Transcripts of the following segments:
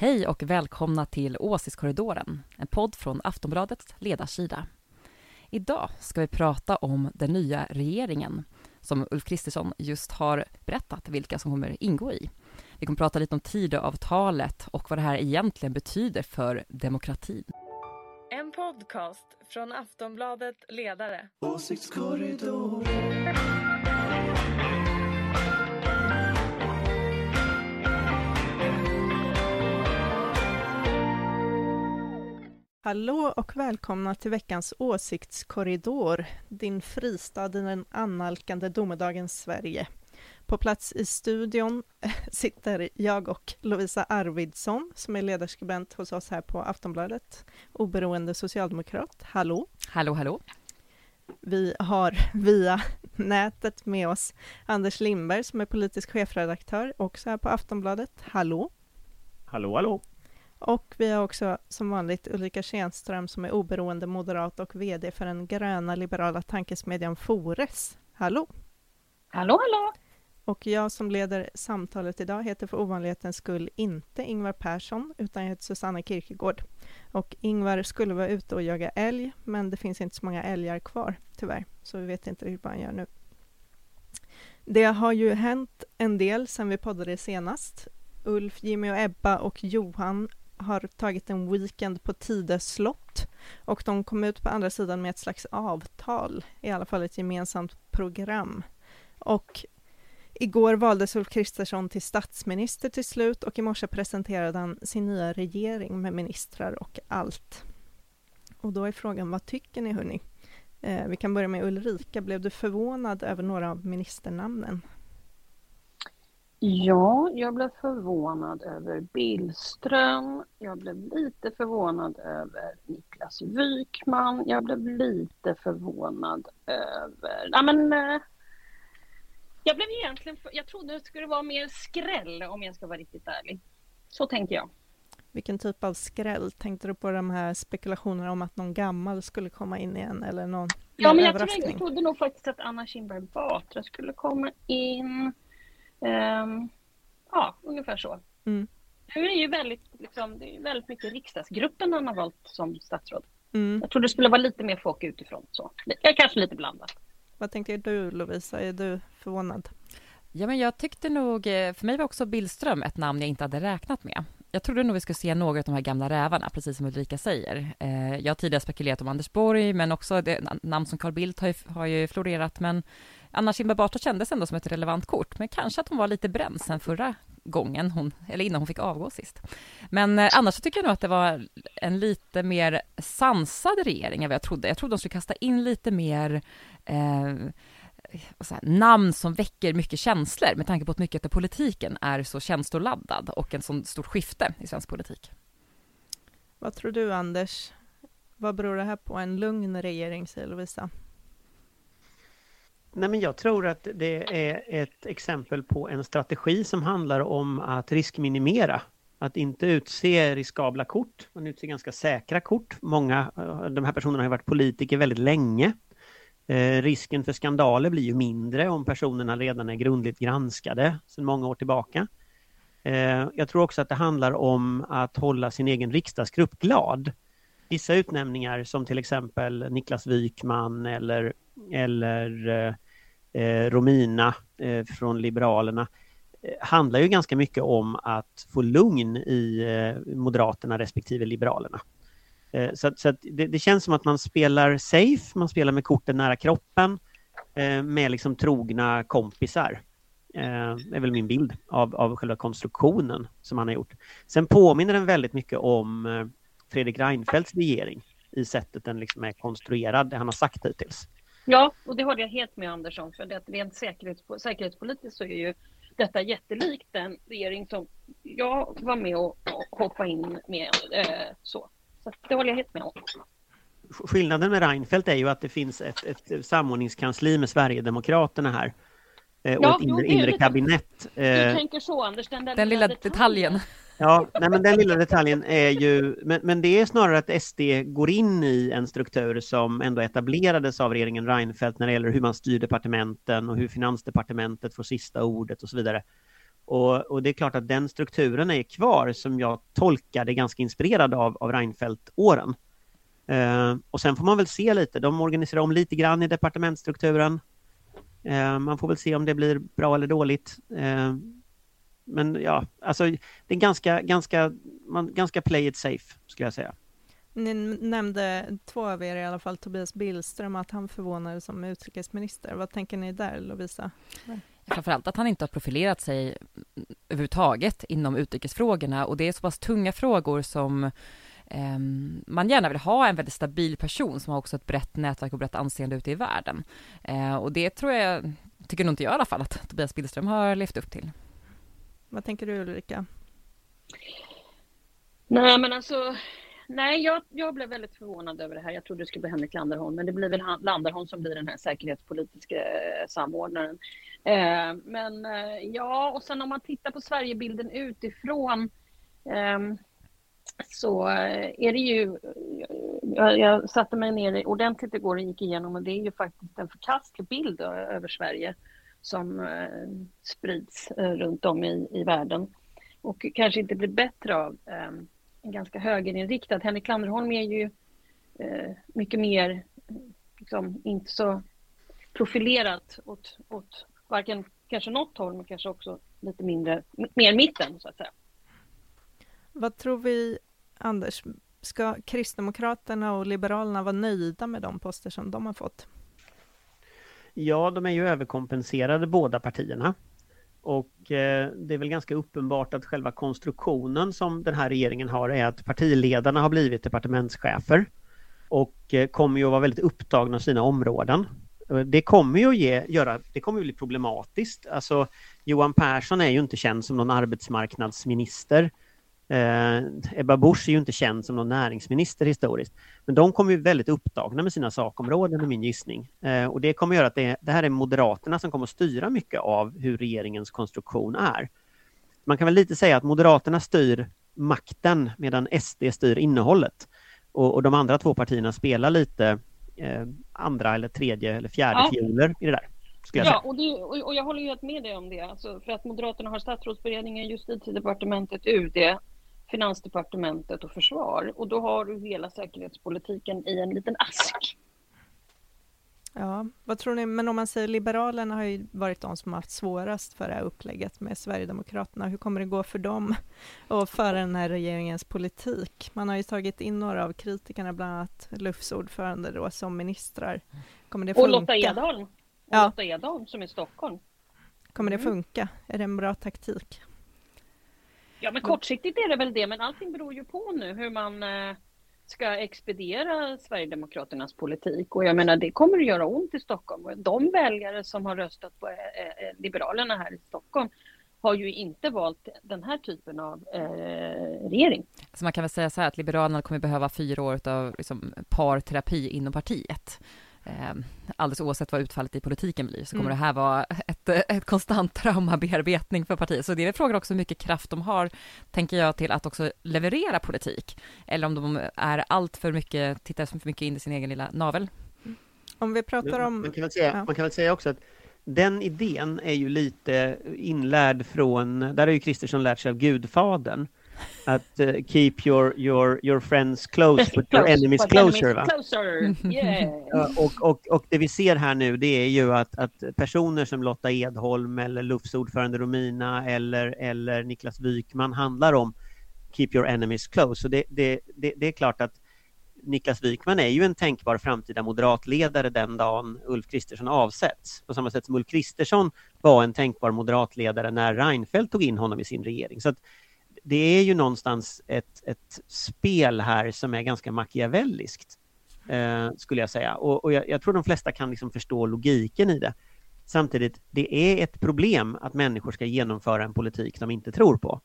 Hej och välkomna till Åsiktskorridoren, en podd från Aftonbladets ledarsida. Idag ska vi prata om den nya regeringen som Ulf Kristersson just har berättat vilka som kommer ingå i. Vi kommer prata lite om Tidöavtalet och vad det här egentligen betyder för demokratin. En podcast från Aftonbladet Ledare. Åsiktskorridoren. Hallå och välkomna till veckans åsiktskorridor, din fristad i den annalkande domedagens Sverige. På plats i studion sitter jag och Lovisa Arvidsson som är ledarskribent hos oss här på Aftonbladet, oberoende socialdemokrat. Hallå! Hallå, hallå! Vi har via nätet med oss Anders Lindberg som är politisk chefredaktör också här på Aftonbladet. Hallå! Hallå, hallå! Och vi har också som vanligt Ulrika Schenström som är oberoende moderat och VD för den gröna liberala tankesmedjan Fores. Hallå! Hallå, hallå! Och jag som leder samtalet idag heter för ovanlighetens skull inte Ingvar Persson, utan jag heter Susanna Kirkegård. Och Ingvar skulle vara ute och jaga älg, men det finns inte så många älgar kvar, tyvärr, så vi vet inte riktigt vad han gör nu. Det har ju hänt en del sedan vi poddade senast. Ulf, Jimmy och Ebba och Johan har tagit en weekend på Tidö slott och de kom ut på andra sidan med ett slags avtal, i alla fall ett gemensamt program. Och igår valdes Ulf Kristersson till statsminister till slut och i morse presenterade han sin nya regering med ministrar och allt. Och då är frågan, vad tycker ni hörni? Eh, vi kan börja med Ulrika, blev du förvånad över några av ministernamnen? Ja, jag blev förvånad över Billström. Jag blev lite förvånad över Niklas Wykman. Jag blev lite förvånad över... Ja, men, eh, jag blev egentligen... För... Jag trodde det skulle vara mer skräll om jag ska vara riktigt ärlig. Så tänkte jag. Vilken typ av skräll? Tänkte du på de här spekulationerna om att någon gammal skulle komma in igen eller någon Ja, men jag trodde, jag trodde nog faktiskt att Anna Kinberg Batra skulle komma in. Um, ja, ungefär så. Mm. Nu är det ju väldigt, liksom, det är väldigt mycket riksdagsgruppen han har valt som statsråd. Mm. Jag trodde det skulle vara lite mer folk utifrån. Så. Jag kanske lite blandat. Vad tänker du Lovisa, är du förvånad? Ja, men jag tyckte nog, eh, för mig var också Billström ett namn jag inte hade räknat med. Jag trodde nog vi skulle se några av de här gamla rävarna, precis som Ulrika säger. Eh, jag har tidigare spekulerat om Anders Borg, men också det, namn som Carl Bildt har ju, har ju florerat, men Anna Kinberg Batra kändes ändå som ett relevant kort, men kanske att hon var lite bränd sen förra gången, hon, eller innan hon fick avgå sist. Men eh, annars så tycker jag nog att det var en lite mer sansad regering än vad jag trodde. Jag trodde de skulle kasta in lite mer eh, här, namn som väcker mycket känslor med tanke på att mycket av politiken är så känsloladdad och en sån stort skifte i svensk politik. Vad tror du Anders? Vad beror det här på? En lugn regering, säger Lovisa. Nej, men jag tror att det är ett exempel på en strategi som handlar om att riskminimera. Att inte utse riskabla kort, man utser ganska säkra kort. Många av de här personerna har varit politiker väldigt länge. Eh, risken för skandaler blir ju mindre om personerna redan är grundligt granskade sedan många år tillbaka. Eh, jag tror också att det handlar om att hålla sin egen riksdagsgrupp glad. Vissa utnämningar som till exempel Niklas Wykman eller, eller eh, eh Romina eh, från Liberalerna eh, handlar ju ganska mycket om att få lugn i eh, Moderaterna respektive Liberalerna. Eh, så, så det, det, känns som att man spelar safe, man spelar med korten nära kroppen eh, med liksom trogna kompisar. Det är väl min bild av, av själva konstruktionen som han har gjort. Sen påminner den väldigt mycket om Fredrik Reinfeldts regering i sättet den liksom är konstruerad, det han har sagt hittills. Ja, och det håller jag helt med Anders om, för det rent säkerhetspo säkerhetspolitiskt så är ju detta jättelikt den regering som jag var med och, hoppade in med. Eh, så så det håller jag helt med om. Skillnaden med Reinfeldt är ju att det finns ett, ett samordningskansli med Sverigedemokraterna här. Eh, och Ja, ett inre, inre lite- kabinett. Du Eh, tänker så Anders, den, där Den lilla detaljen. Ja, nej, men den lilla detaljen är ju, men, men det är snarare att SD går in i en struktur som ändå etablerades av regeringen Reinfeldt när det gäller hur man styr departementen och hur finansdepartementet får sista ordet och så vidare. Och, och, det är klart att den strukturen är kvar som jag tolkade ganska inspirerad av, av Reinfeldt-åren. Eh, och sen får man väl se lite, de organiserar om lite grann i departementsstrukturen. Eh, man får väl se om det blir bra eller dåligt. Eh, men ja, alltså det är ganska, ganska, man, ganska play it safe skulle jag säga. Ni nämnde, två av er i alla fall, Tobias Billström, att han förvånade som utrikesminister. Vad tänker ni där, Lovisa? Framförallt att han inte har profilerat sig överhuvudtaget inom utrikesfrågorna och det är så pass tunga frågor som eh, man gärna vill ha en väldigt stabil person som har också ett brett nätverk och brett anseende ute i världen. Eh, och det tror jag, tycker nog inte jag i alla fall, att Tobias Billström har levt upp till. Vad tänker du Ulrika? Nej men alltså Nej, jag, jag blev väldigt förvånad över det här. Jag trodde det skulle bli Henrik Landerholm, men det blir väl Landerholm som blir den här säkerhetspolitiska eh, samordnaren. Eh, men eh, ja, och sen om man tittar på Sverigebilden utifrån ehm, så eh, är det ju... Jag, jag, satte mig ner ordentligt igår och gick igenom och det är ju faktiskt en förkastlig bild eh, över Sverige som eh, sprids runt om i, i världen och kanske inte blir bättre av ehm, en ganska högerinriktad. Henrik Landerholm är ju mycket mer, liksom, inte så profilerat åt, åt varken kanske något håll, men kanske också lite mindre, mer mitten så att säga. Vad tror vi, Anders, ska Kristdemokraterna och Liberalerna vara nöjda med de poster som de har fått? Ja, de är ju överkompenserade båda partierna. Och eh, det är väl ganska uppenbart att själva konstruktionen som den här regeringen har är att partiledarna har blivit departementschefer och eh, kommer ju att vara väldigt upptagna av sina områden. Eh, det kommer ju att ge, göra, det kommer att bli problematiskt. Alltså Johan Persson är ju inte känd som någon arbetsmarknadsminister. Eh, Ebba Busch är ju inte känd som någon näringsminister historiskt. Men de kommer ju väldigt upptagna med sina sakområden, är min gissning. Eh, och det kommer göra att det, det, här är Moderaterna som kommer att styra mycket av hur regeringens konstruktion är. Man kan väl lite säga att Moderaterna styr makten medan SD styr innehållet. Och, och de andra två partierna spelar lite eh, andra eller tredje eller fjärde ja. fioler i det där. Ja, och, det, och, jag håller ju helt med dig om det. Alltså, för att Moderaterna har statsrådsberedningen, justitiedepartementet, UD, Finansdepartementet och försvar. Och då har du hela säkerhetspolitiken i en liten ask. Ja, vad tror ni? Men om man säger Liberalerna har ju varit de som har haft svårast för det här upplägget med Sverigedemokraterna. Hur kommer det gå för dem att föra den här regeringens politik? Man har ju tagit in några av kritikerna, bland annat LUFs ordförande då, som ministrar. Kommer det funka? Och Lotta Edholm. Ja. Lotta Edholm som är i Stockholm. Kommer det mm. funka? Är det en bra taktik? Ja, men kortsiktigt är det väl det, men allting beror ju på nu hur man eh, ska expediera Sverigedemokraternas politik. Och jag menar, det kommer att göra ont i Stockholm. De väljare som har röstat på eh, eh, Liberalerna här i Stockholm har ju inte valt den här typen av eh, regering. Så man kan väl säga så här att Liberalerna kommer behöva fyra år av liksom, parterapi inom partiet alldeles oavsett vad utfallet i politiken blir, så kommer mm. det här vara ett, ett konstant traumabearbetning för partiet. Så det är frågan också hur mycket kraft de har, tänker jag, till att också leverera politik. Eller om de är allt för mycket, tittar för mycket in i sin egen lilla navel. Om vi pratar om... Man kan väl säga, ja. man kan väl säga också att den idén är ju lite inlärd från, där har ju Kristersson lärt sig av Gudfadern att uh, keep your, your, your friends close but your enemies closer. Va? closer. Yeah. och, och, och det vi ser här nu det är ju att, att personer som Lotta Edholm eller LUFs ordförande Romina eller, eller Niklas Wykman handlar om keep your enemies close. Så det, det, det, det är klart att Niklas Wykman är ju en tänkbar framtida moderatledare den dagen Ulf Kristersson avsätts. På samma sätt som Ulf Kristersson var en tänkbar moderatledare när Reinfeldt tog in honom i sin regering. Så att det är ju någonstans ett, ett spel här som är ganska machiavelliskt, eh, skulle jag säga. Och, och jag, jag, tror de flesta kan liksom förstå logiken i det. Samtidigt, det är ett problem att människor ska genomföra en politik de inte tror på.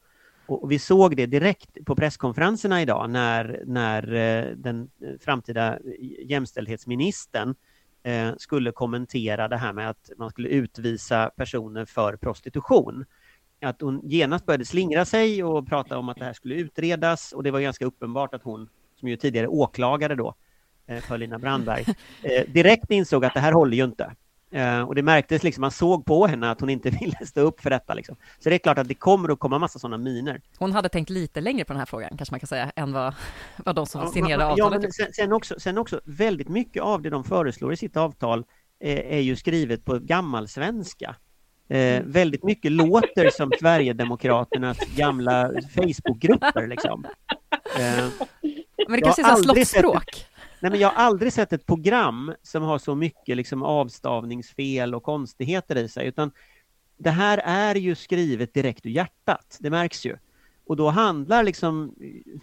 Och, och vi såg det direkt på presskonferenserna idag när, när eh, den eh, framtida jämställdhetsministern eh, skulle kommentera det här med att man skulle utvisa personer för prostitution att hon genast började slingra sig och prata om att det här skulle utredas och det var ganska uppenbart att hon, som ju tidigare åklagare då, eh, för Lina Brandberg, eh, direkt insåg att det här håller ju inte. Eh, och det märktes liksom, man såg på henne att hon inte ville stå upp för detta. Liksom. Så det är klart att det kommer att komma massa sådana miner. Hon hade tänkt lite längre på den här frågan, kanske man kan säga, än vad, vad de som Ja, signerade ja, avtalet men sen, sen, också, sen också, väldigt mycket av det de föreslår i sitt avtal är ju skrivet på gammalsvenska. Eh, väldigt mycket låter som Sverigedemokraternas gamla Facebookgrupper liksom. Eh, Men det kanske är slottsspråk. Nej, men jag har aldrig sett ett program som har så mycket liksom avstavningsfel och konstigheter i sig, utan det här är ju skrivet direkt ur hjärtat, det märks ju. Och då handlar liksom,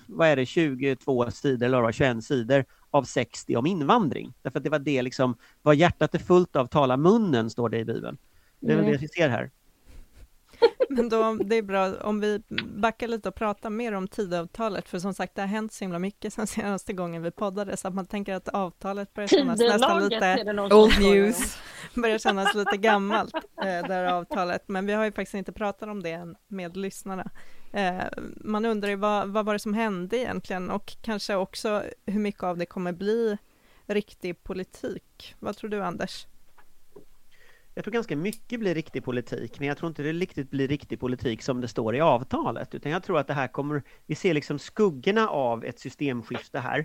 vad är det, 22 sidor, eller vad det var, 21 sidor av 60 om invandring. Därför att det var det liksom, vad hjärtat är fullt av talar munnen, står det i Bibeln. Det är väl det vi ser här. Men då, det är bra om vi backar lite och pratar mer om tidavtalet, för som sagt, det har hänt så himla mycket sen senaste gången vi poddade, så att man tänker att avtalet börjar kännas nästan lite, Old news. börjar kännas lite gammalt, eh, det här avtalet, men vi har ju faktiskt inte pratat om det än med lyssnarna. Eh, man undrar ju vad, vad var det som hände egentligen och kanske också hur mycket av det kommer bli riktig politik. Vad tror du Anders? Jag tror ganska mycket blir riktig politik, men jag tror inte det riktigt blir riktig politik som det står i avtalet, utan jag tror att det här kommer, vi ser liksom skuggorna av ett systemskifte här.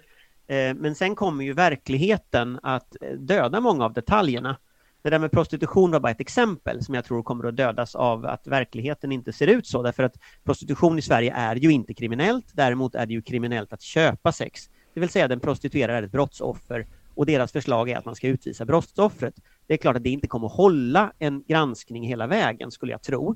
Eh, men sen kommer ju verkligheten att eh, döda många av detaljerna. Det där med prostitution var bara ett exempel som jag tror kommer att dödas av att verkligheten inte ser ut så, därför att prostitution i Sverige är ju inte kriminellt, däremot är det ju kriminellt att köpa sex. Det vill säga den prostituerade är ett brottsoffer och deras förslag är att man ska utvisa brottsoffret. Det är klart att det inte kommer att hålla en granskning hela vägen, skulle jag tro.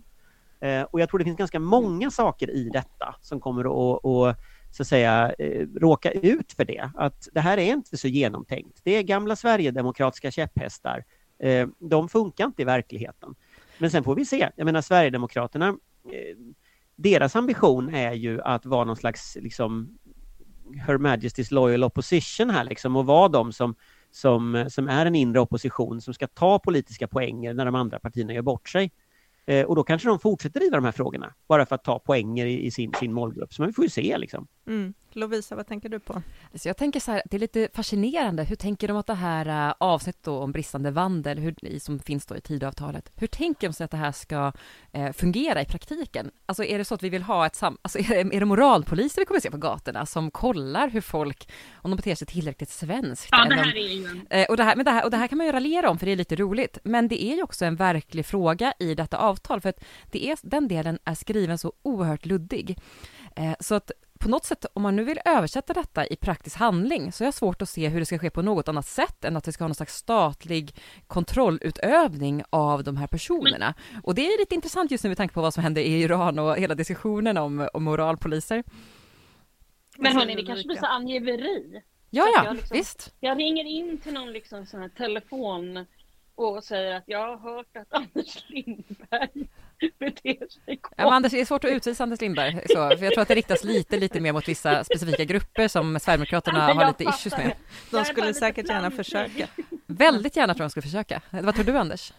Eh, och jag tror det finns ganska många saker i detta som kommer att, att, så att säga, eh, råka ut för det. Att det här är inte så genomtänkt. Det är gamla sverigedemokratiska käpphästar. Eh, de funkar inte i verkligheten. Men sen får vi se. Jag menar Sverigedemokraterna, deras ambition är ju att vara någon slags liksom Her Majesty's Loyal Opposition här liksom och vara de som, som, eh, som är en inre opposition som ska ta politiska poänger när de andra partierna gör bort sig. Eh, och då kanske de fortsätter driva de här frågorna bara för att ta poänger i, i sin, sin målgrupp. Så man får ju se liksom. Mm. Lovisa, vad tänker du på? Så jag tänker så här, det är lite fascinerande. Hur tänker de att det här äh, avsnittet då om bristande vandel, hur, som finns då i Tidöavtalet, hur tänker de sig att det här ska eh, fungera i praktiken? Alltså är det så att vi vill ha ett sam... Alltså är det, är det moralpoliser vi kommer se på gatorna som kollar hur folk, om de beter sig tillräckligt svenskt? Ja, det här är ju. Eh, och, det här, men det, här, och det här kan man ju raljera om för det är lite roligt, men det är ju också en verklig fråga i detta avtal för att det är, den delen är skriven så oerhört luddig. Eh, så att på något sätt, om man nu vill översätta detta i praktisk handling så är jag svårt att se hur det ska ske på något annat sätt än att det ska ha någon slags statlig kontrollutövning av de här personerna. Och det är lite intressant just nu med tanke på vad som händer i Iran och hela diskussionen om, om moralpoliser. Men hörni, det kanske blir så angiveri. Ja, Så ja, jag liksom- visst. Jag ringer in till någon liksom sån här telefon och säger att jag har hört att Anders Lindberg beter sig Ja, konstigt. men Anders, det är svårt att utvisa Anders Lindberg, så, för jag tror att det riktas lite, lite mer mot vissa specifika grupper som Sverigedemokraterna har lite issues med. De skulle säkert gärna försöka. Väldigt gärna tror jag de skulle försöka. Vad tror du Anders?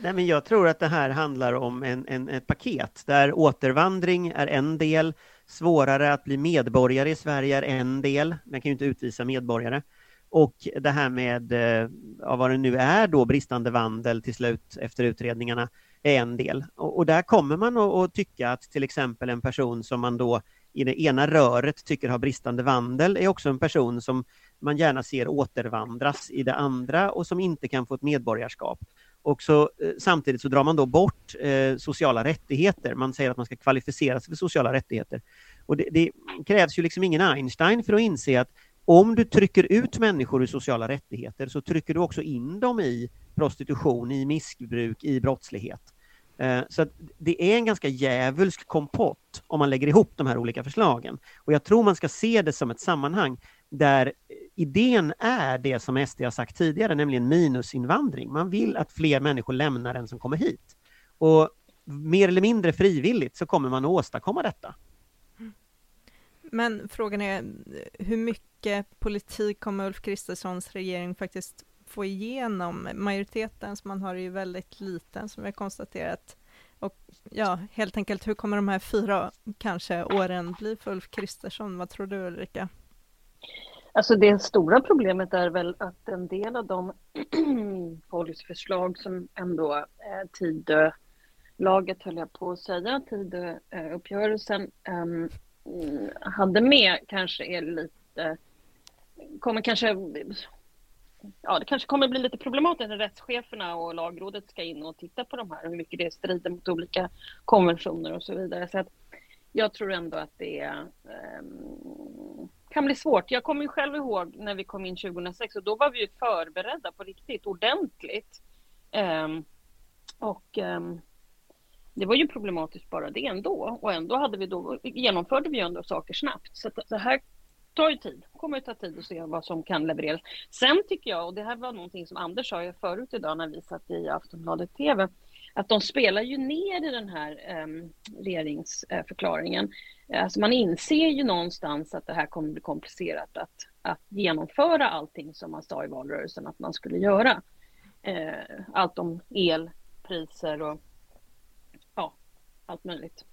Nej, men jag tror att det här handlar om en, en, ett paket där återvandring är en del, svårare att bli medborgare i Sverige är en del, man kan ju inte utvisa medborgare. Och det här med, eh, ja, vad det nu är då, bristande vandel till slut efter utredningarna är en del. Och, och där kommer man att, tycka att till exempel en person som man då i det ena röret tycker har bristande vandel är också en person som man gärna ser återvandras i det andra och som inte kan få ett medborgarskap. Och så, eh, samtidigt så drar man då bort eh, sociala rättigheter. Man säger att man ska kvalificera sig för sociala rättigheter. Och det, det krävs ju liksom ingen Einstein för att inse att om du trycker ut människor ur sociala rättigheter så trycker du också in dem i prostitution, i missbruk, i brottslighet. Eh, så att det är en ganska djävulsk kompott om man lägger ihop de här olika förslagen. Och jag tror man ska se det som ett sammanhang där idén är det som SD har sagt tidigare, nämligen minusinvandring. Man vill att fler människor lämnar än som kommer hit. Och mer eller mindre frivilligt så kommer man att åstadkomma detta. Men frågan är hur mycket politik kommer Ulf Kristerssons regering faktiskt få igenom? Majoriteten som man har är ju väldigt liten som vi har konstaterat. Och ja, helt enkelt, hur kommer de här fyra kanske åren bli för Ulf Kristersson? Vad tror du Ulrika? Alltså det stora problemet är väl att en del av de policyförslag som ändå eh, Tidölaget, höll jag på att säga, Tidöuppgörelsen eh, hade med kanske är lite, kommer kanske ja, det kanske kommer bli lite problematiskt när rättscheferna och lagrådet ska in och titta på de här, hur mycket det strider mot olika konventioner och så vidare. Så att jag tror ändå att det um, kan bli svårt. Jag kommer ju själv ihåg när vi kom in 2006 och då var vi ju förberedda på riktigt ordentligt. Um, och um, det var ju problematiskt bara det ändå och ändå hade vi då, genomförde vi ändå saker snabbt. Så att så här tar ju tid, Det kommer att ta tid att se vad som kan levereras. Sen tycker jag, och det här var någonting som Anders sa ju förut idag när vi satt i Aftonbladet TV, att de spelar ju ner i den här um, regeringsförklaringen. Alltså man inser ju någonstans att det här kommer bli komplicerat att, att genomföra allting som man sa i valrörelsen att man skulle göra. Uh, allt om elpriser och ja, allt möjligt.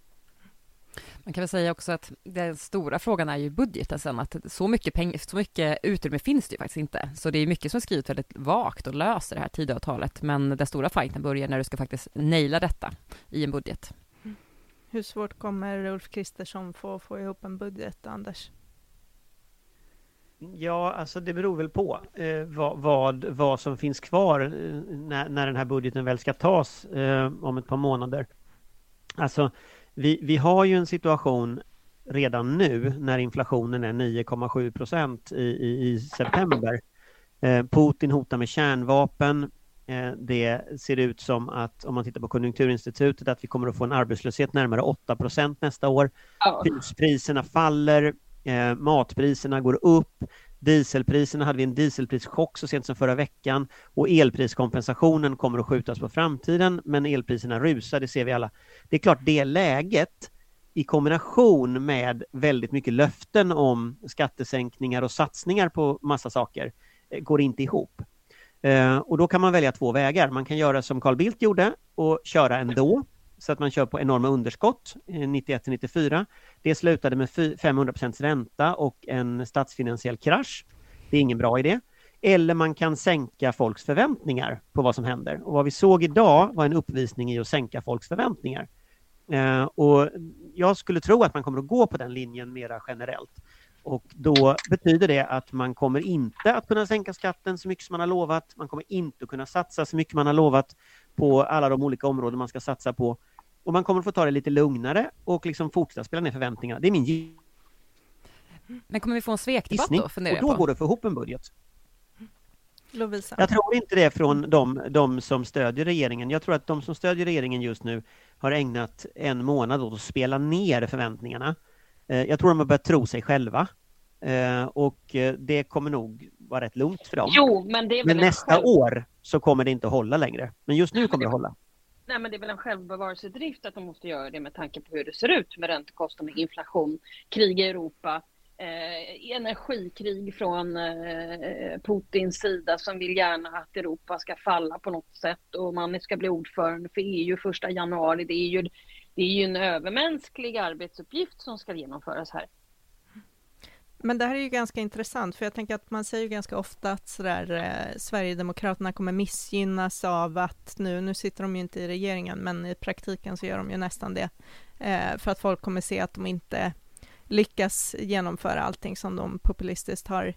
Man kan väl säga också att den stora frågan är ju budgeten sen, att så mycket, peng, så mycket utrymme finns det ju faktiskt inte. Så det är mycket som är skrivet väldigt vagt och löst i det här Tidöavtalet, men den stora fighten börjar när du ska faktiskt naila detta i en budget. Hur svårt kommer Ulf Kristersson få få ihop en budget, Anders? Ja, alltså det beror väl på eh, vad, vad, vad, som finns kvar eh, när, när den här budgeten väl ska tas eh, om ett par månader. Alltså, vi, vi har ju en situation redan nu när inflationen är 9,7 procent i, i, i, september. Eh, Putin hotar med kärnvapen. Eh, det ser ut som att, om man tittar på Konjunkturinstitutet, att vi kommer att få en arbetslöshet närmare 8 procent nästa år. Huspriserna faller, eh, matpriserna går upp, Dieselpriserna hade vi en dieselprischock så sent som förra veckan och elpriskompensationen kommer att skjutas på framtiden men elpriserna rusar, det ser vi alla. Det är klart det läget i kombination med väldigt mycket löften om skattesänkningar och satsningar på massa saker eh, går inte ihop. Eh, och då kan man välja två vägar. Man kan göra som Carl Bildt gjorde och köra ändå så att man kör på enorma underskott eh, 91-94. Det slutade med 500% ränta och en statsfinansiell krasch. Det är ingen bra idé. Eller man kan sänka folks förväntningar på vad som händer. Och vad vi såg idag var en uppvisning i att sänka folks förväntningar. Eh, och jag skulle tro att man kommer att gå på den linjen mera generellt. Och då betyder det att man kommer inte att kunna sänka skatten så mycket som man har lovat. Man kommer inte att kunna satsa så mycket man har lovat på alla de olika områden man ska satsa på. Och man kommer få ta det lite lugnare och liksom fortsätta spela ner förväntningarna. Det är min Men kommer vi få en svekdebatt då? Och då går det att få ihop en budget. Lovisa. Jag tror inte det från de, de som stödjer regeringen. Jag tror att de som stödjer regeringen just nu har ägnat en månad åt att spela ner förväntningarna. Eh, jag tror de har börjat tro sig själva. Eh, och eh, det kommer nog vara rätt lugnt för dem. Jo, men, men nästa själv... år så kommer det inte att hålla längre. Men just nu kommer det att hålla. Nej, men det är väl en självbevarelsedrift att de måste göra det med tanke på hur det ser ut med räntekostnader, inflation, krig i Europa, eh, energikrig från eh, Putins sida som vill gärna att Europa ska falla på något sätt och man ska bli ordförande för EU första januari. Det är ju, det är ju en övermänsklig arbetsuppgift som ska genomföras här. Men det här är ju ganska intressant, för jag tänker att man säger ju ganska ofta att sådär, eh, Sverigedemokraterna kommer missgynnas av att nu, nu sitter de ju inte i regeringen, men i praktiken så gör de ju nästan det, eh, för att folk kommer se att de inte lyckas genomföra allting som de populistiskt har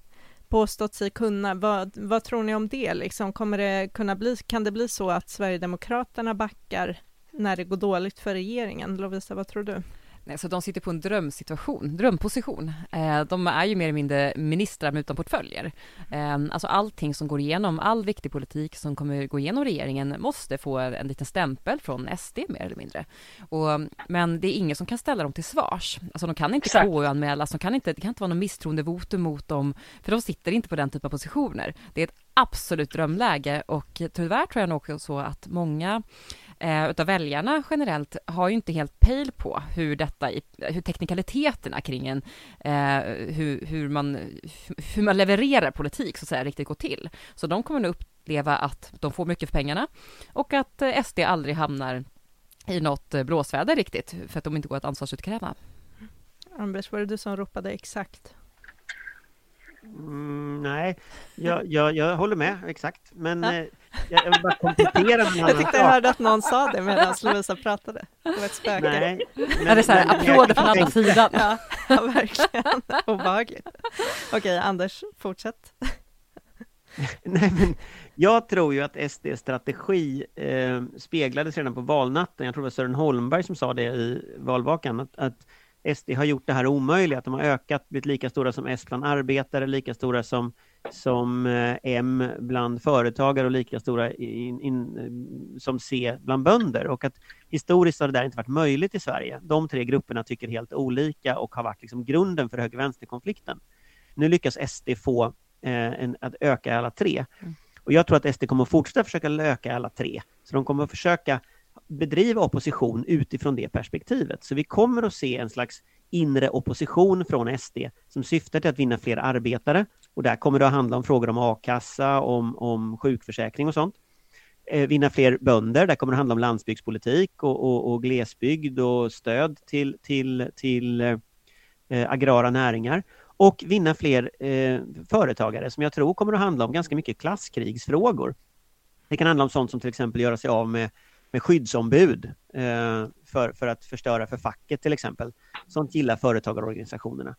påstått sig kunna. Vad, vad tror ni om det? Liksom, kommer det kunna bli, kan det bli så att Sverigedemokraterna backar när det går dåligt för regeringen? Lovisa, vad tror du? Nej, så de sitter på en drömsituation, drömposition. Eh, de är ju mer eller mindre ministrar med utan portföljer. Eh, alltså allting som går igenom, all viktig politik som kommer gå igenom regeringen måste få en liten stämpel från SD mer eller mindre. Och, men det är ingen som kan ställa dem till svars. Alltså de kan inte KU-anmälas, de kan inte, det kan inte vara någon misstroendevotum mot dem, för de sitter inte på den typen av positioner. Det är ett absolut drömläge och tyvärr tror jag nog så att många eh, utav väljarna generellt har ju inte helt pejl på hur detta, hur teknikaliteterna kring en, eh, hur, hur, man, hur man levererar politik så att säga riktigt går till. Så de kommer nog uppleva att de får mycket för pengarna och att eh, SD aldrig hamnar i något eh, blåsväder riktigt för att de inte går att ansvarsutkräva. Anders, var det du som ropade exakt? Mm, nej, jag, jag, jag, håller med exakt. Men ja. eh, jag vill bara komplettera med en Jag tyckte jag hörde att någon sa det medan Lovisa pratade. Det var ett spöke. Nej, men- Ja, det är så här, men- applåder från andra jag- sidan. Ja, ja, verkligen. Obehagligt. Okej, Anders, fortsätt. Nej, men jag tror ju att SDs strategi eh, speglades redan på valnatten. Jag tror det var Sören Holmberg som sa det i valvakan, att, att SD har gjort det här omöjliga, att de har ökat, blivit lika stora som S bland arbetare, lika stora som, som eh, M bland företagare och lika stora in, in, eh, som C bland bönder. Och att historiskt har det där inte varit möjligt i Sverige. De tre grupperna tycker helt olika och har varit liksom grunden för höger-vänster-konflikten. Nu lyckas SD få eh, en, att öka alla tre. Och jag tror att SD kommer att fortsätta försöka öka alla tre. Så de kommer att försöka bedriva opposition utifrån det perspektivet. Så vi kommer att se en slags inre opposition från SD som syftar till att vinna fler arbetare. Och där kommer det att handla om frågor om a-kassa, om, om sjukförsäkring och sånt. Eh, vinna fler bönder, där kommer det handla om landsbygdspolitik och, och, och glesbygd och stöd till, till, till eh, agrara näringar och vinna fler eh, företagare som jag tror kommer att handla om ganska mycket klasskrigsfrågor. Det kan handla om sånt som till exempel göra sig av med, med skyddsombud eh, för, för att förstöra för facket till exempel. Sånt gillar företagarorganisationerna.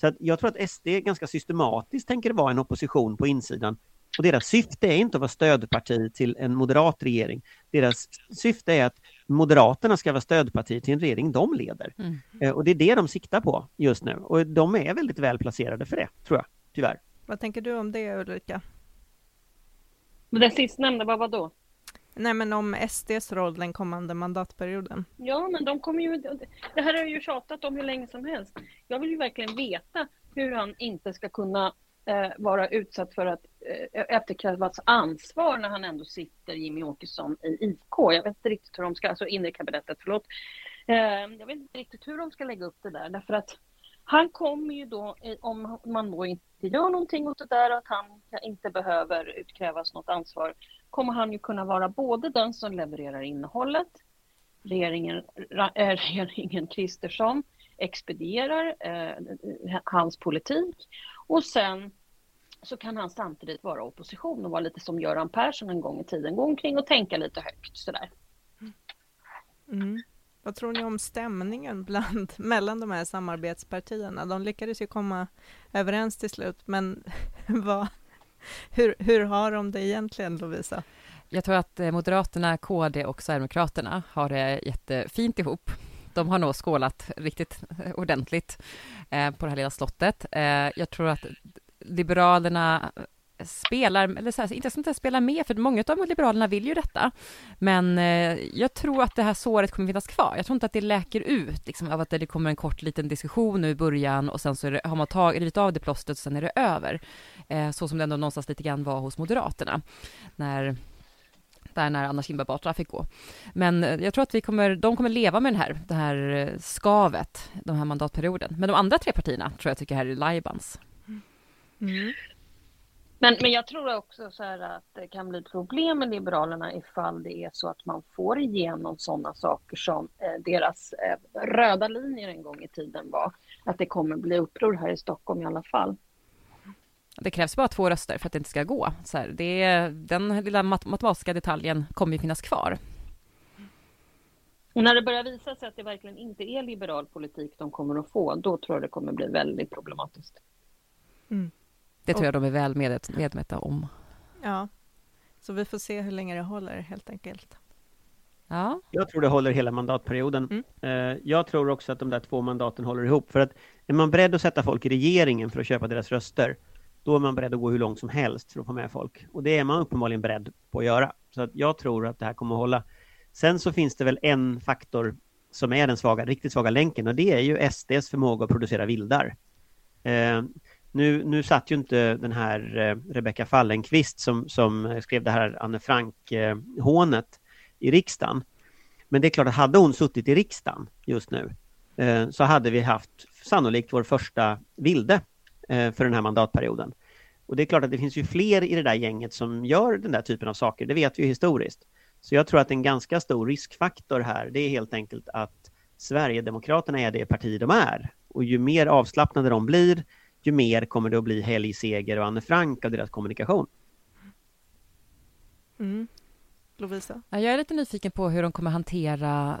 Så att jag tror att SD ganska systematiskt tänker vara en opposition på insidan. Och deras syfte är inte att vara stödparti till en moderat regering. Deras syfte är att Moderaterna ska vara stödparti till en regering de leder. Mm. Eh, Och det är det de siktar på just nu. Och de är väldigt väl placerade för det, tror jag. Tyvärr. Vad tänker du om det, Ulrika? Det sistnämnda, vad var då? Nej, men om SDs roll den kommande mandatperioden. Ja, men de kommer ju... Det här har jag ju tjatat om hur länge som helst. Jag vill ju verkligen veta hur han inte ska kunna eh, vara utsatt för att eh, efterkrävas ansvar när han ändå sitter, Jimmy Åkesson, i IK. Jag vet inte riktigt hur de ska, alltså inre kabinettet, förlåt. Eh, jag vet inte riktigt hur de ska lägga upp det där, därför att han kommer ju då, eh, om man då inte gör någonting åt det där, att han inte behöver utkrävas något ansvar, kommer han ju kunna vara både den som levererar innehållet, regeringen, eh, regeringen Kristersson expedierar eh, hans politik och sen så kan han samtidigt vara opposition och vara lite som Göran Persson en gång i tiden, gå omkring och tänka lite högt sådär. Mm. mm. Vad tror ni om stämningen bland, mellan de här samarbetspartierna? De lyckades ju komma överens till slut, men vad, hur, hur har de det egentligen, Lovisa? Jag tror att eh, Moderaterna, KD och Sverigedemokraterna har det jättefint ihop. De har nog skålat riktigt ordentligt eh, på det här lilla slottet. Eh, jag tror att Liberalerna spelar, eller så här, inte som inte spelar med, för många av Liberalerna vill ju detta. Men eh, jag tror att det här såret kommer finnas kvar. Jag tror inte att det läker ut, liksom, av att det kommer en kort liten diskussion nu i början och sen så det, har man tagit, rivit av det plåstret och sen är det över. Eh, så som det ändå någonstans lite grann var hos Moderaterna. När där när Anna Kinberg Batra fick gå. Men eh, jag tror att vi kommer, de kommer leva med den här, det här eh, skavet, den här mandatperioden. Men de andra tre partierna tror jag tycker här är lajbans. Mm. Men, men jag tror också så här att det kan bli problem med Liberalerna ifall det är så att man får igenom sådana saker som eh, deras eh, röda linjer en gång i tiden var. Att det kommer bli uppror här i Stockholm i alla fall. Det krävs bara två röster för att det inte ska gå. Så här, det är, den lilla mat matematiska detaljen kommer ju finnas kvar. Och när det börjar visa sig att det verkligen inte är liberal politik de kommer att få, då tror jag det kommer bli väldigt problematiskt. Det tror jag de är väl med, medvetna om. Ja, så vi får se hur länge det håller helt enkelt. Ja, Jag tror det håller hela mandatperioden. Mm. Eh, Jag tror också att de där två mandaten håller ihop. För att är man beredd att sätta folk i regeringen för att köpa deras röster, då är man beredd att gå hur långt som helst för att få med folk. Och det är man uppenbarligen beredd på att göra. Så att jag tror att det här kommer att hålla. Sen så finns det väl en faktor som är den svaga, riktigt svaga länken och det är ju SDs förmåga att producera vildar. Nu, nu satt ju inte den här eh, Rebecka Fallenkvist som, som skrev det här Anne Frank-hånet i riksdagen. Men det är klart att hade hon suttit i riksdagen just nu eh, så hade vi haft sannolikt vår första vilde eh, för den här mandatperioden. Och det är klart att det finns ju fler i det där gänget som gör den där typen av saker, det vet vi ju historiskt. Så jag tror att en ganska stor riskfaktor här, det är helt enkelt att Sverigedemokraterna är det parti de är. Och ju mer avslappnade de blir, ju mer kommer det att bli Helg Seger och Anne Frank av deras kommunikation. Mm. Lovisa? Ja, Jag är lite nyfiken på hur de kommer hantera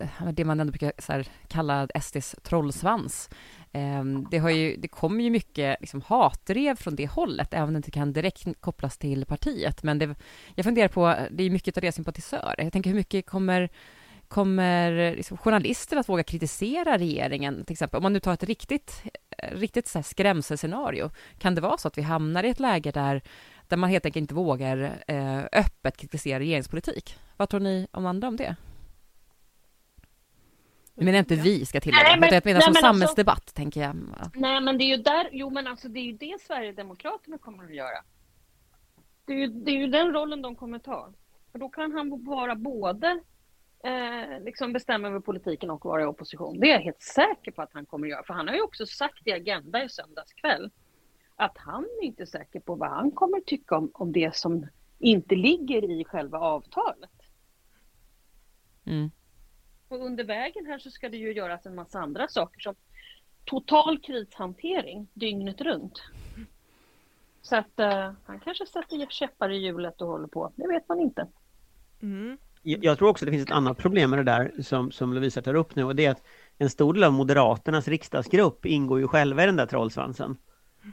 eh, det man ändå brukar så här, kalla SDs trollsvans. Ehm, Det, har ju, det kommer ju mycket liksom, hatdrev från det hållet, även om det inte kan direkt kopplas till partiet. Men det, jag funderar på, det är mycket av det sympatisörer. Jag tänker hur mycket kommer Kommer liksom journalister att våga kritisera regeringen, till exempel? Om man nu tar ett riktigt, eh, riktigt så här skrämselscenario, kan det vara så att vi hamnar i ett läge där, där man helt enkelt inte vågar eh, öppet kritisera regeringspolitik? Vad tror ni om andra om det? Jag inte vi ska tillägga, Nej, men- jag menar nej, som men alltså- samhällsdebatt, tänker jag. Nej, men det är ju där, jo men alltså det är ju det Sverigedemokraterna kommer att göra. Det är ju, det är ju den rollen de kommer ta. För då kan han vara både eh, liksom bestämma över politiken och vara i opposition. Det är jag helt säker på att han kommer att göra. För han har ju också sagt i Agenda i söndags kväll att han är inte säker på vad han kommer tycka om, om det som inte ligger i själva avtalet. Mm. Och under vägen här så ska det ju göras en massa andra saker som total krishantering dygnet runt. Så att eh, han kanske sätter käppar i hjulet och håller på. Det vet man inte. Mm. Jag tror också det finns ett annat problem med det där som, som Lovisa tar upp nu och det är att en stor del av Moderaternas riksdagsgrupp ingår ju själva i den där trollsvansen.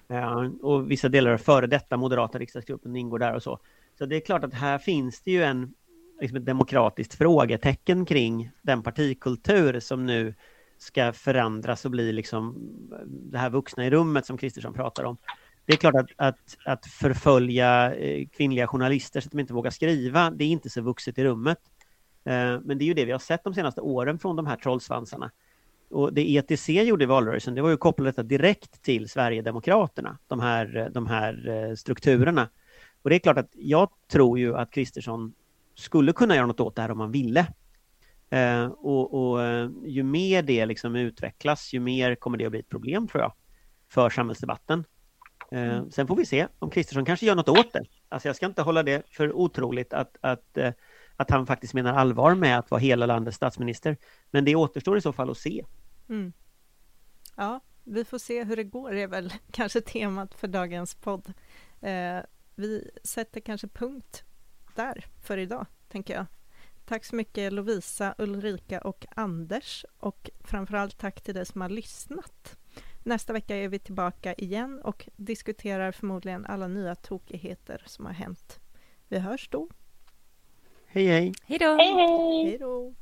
Eh, och vissa delar av före detta moderata riksdagsgruppen ingår där och så. Så det är klart att här finns det ju en, liksom ett demokratiskt frågetecken kring den partikultur som nu ska förändras och bli liksom eh, det här vuxna i rummet som Kristersson pratar om. Det är klart att, att, att förfölja eh, kvinnliga journalister så att de inte vågar skriva, det är inte så vuxet i rummet. Eh, men det är ju det vi har sett de senaste åren från de här trollsvansarna. Och det ETC gjorde i valrörelsen, det var ju att koppla detta direkt till Sverigedemokraterna, de här, de här eh, strukturerna. Och det är klart att jag tror ju att Kristersson skulle kunna göra något åt det här om han ville. Och, och ju mer det liksom utvecklas, ju mer kommer det att bli ett problem tror jag, för samhällsdebatten. Eh, sen får vi se om Kristersson kanske gör något åt det. Alltså jag ska inte hålla det för otroligt att, att, eh, att han faktiskt menar allvar med att vara hela landets statsminister. Men det återstår i så fall att se. Mm. Ja, vi får se hur det går, är väl kanske temat för dagens podd. Eh, vi sätter kanske punkt där för idag, tänker jag. Tack så mycket Lovisa, Ulrika och Anders och framförallt tack till dig som har lyssnat. Nästa vecka är vi tillbaka igen och diskuterar förmodligen alla nya tokigheter som har hänt. Vi hörs då. Hej hej! Hej då! Hej hej! Hej då!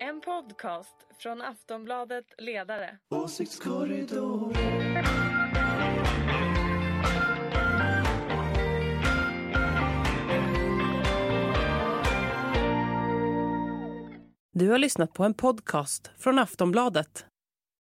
En podcast från Aftonbladet Ledare. Åsiktskorridoren. Du har lyssnat på en podcast från Aftonbladet.